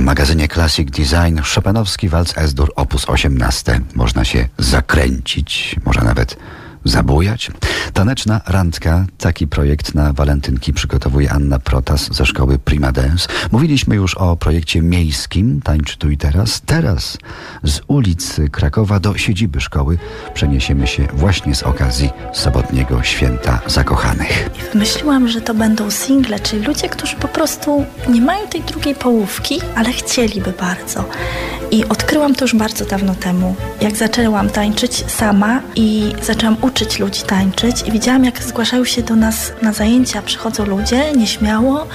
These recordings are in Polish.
magazynie Classic Design Chopinowski walc S-dur op. 18. Można się zakręcić, może nawet zabujać. Taneczna randka, taki projekt na walentynki przygotowuje Anna Protas ze szkoły Prima Dance. Mówiliśmy już o projekcie miejskim Tańcz tu i teraz. Teraz z ulicy Krakowa do siedziby szkoły przeniesiemy się właśnie z okazji sobotniego święta zakochanych. Myśliłam, że to będą single, czyli ludzie, którzy po prostu nie mają tej drugiej połówki, ale chcieliby bardzo. I odkryłam to już bardzo dawno temu, jak zaczęłam tańczyć sama i zaczęłam uczyć ludzi tańczyć i widziałam, jak zgłaszają się do nas na zajęcia, przychodzą ludzie nieśmiało,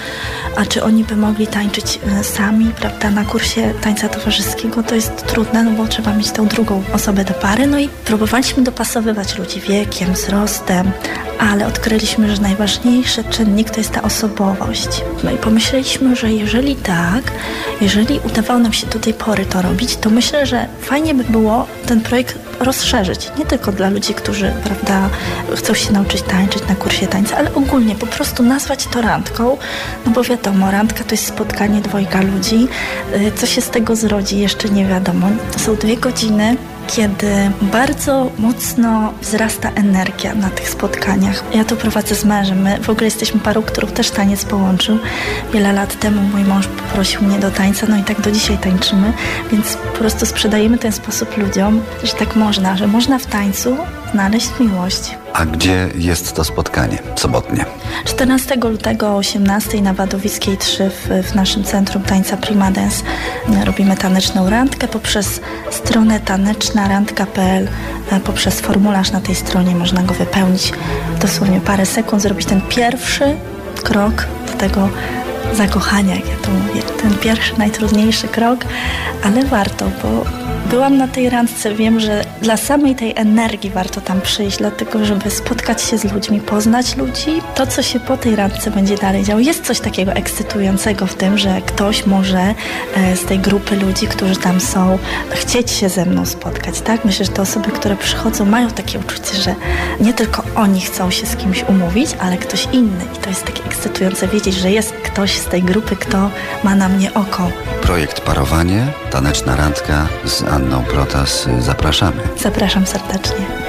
a czy oni by mogli tańczyć e, sami, prawda, na kursie tańca towarzyskiego, to jest trudne, no bo trzeba mieć tą drugą osobę do pary, no i próbowaliśmy dopasowywać ludzi wiekiem, wzrostem, ale odkryliśmy, że najważniejszy czynnik to jest ta osobowość. No i pomyśleliśmy, że jeżeli tak, jeżeli udawało nam się do tej pory to robić, to myślę, że fajnie by było ten projekt rozszerzyć. Nie tylko dla ludzi, którzy prawda, chcą się nauczyć tańczyć na kursie tańca, ale ogólnie po prostu nazwać to randką, no bo wiadomo, randka to jest spotkanie dwojga ludzi. Y, co się z tego zrodzi, jeszcze nie wiadomo. To są dwie godziny kiedy bardzo mocno wzrasta energia na tych spotkaniach. Ja to prowadzę z mężem. My w ogóle jesteśmy parą, którą też taniec połączył. Wiele lat temu mój mąż poprosił mnie do tańca, no i tak do dzisiaj tańczymy, więc po prostu sprzedajemy ten sposób ludziom, że tak można, że można w tańcu znaleźć miłość. A gdzie jest to spotkanie sobotnie? 14 lutego o 18 na Wadowickiej 3 w, w naszym Centrum Tańca Prima Dance robimy taneczną randkę poprzez stronę tanecznarandka.pl e, poprzez formularz na tej stronie można go wypełnić dosłownie parę sekund, zrobić ten pierwszy krok do tego zakochania, jak ja to mówię. Ten pierwszy, najtrudniejszy krok, ale warto, bo byłam na tej randce, wiem, że dla samej tej energii warto tam przyjść, dlatego żeby spotkać się z ludźmi, poznać ludzi. To, co się po tej randce będzie dalej działo, jest coś takiego ekscytującego w tym, że ktoś może e, z tej grupy ludzi, którzy tam są, chcieć się ze mną spotkać, tak? Myślę, że te osoby, które przychodzą, mają takie uczucie, że nie tylko oni chcą się z kimś umówić, ale ktoś inny. I to jest takie ekscytujące wiedzieć, że jest ktoś z tej grupy, kto ma na mnie oko. Projekt Parowanie, taneczna randka z Anną Protas. Zapraszamy. Zapraszam serdecznie.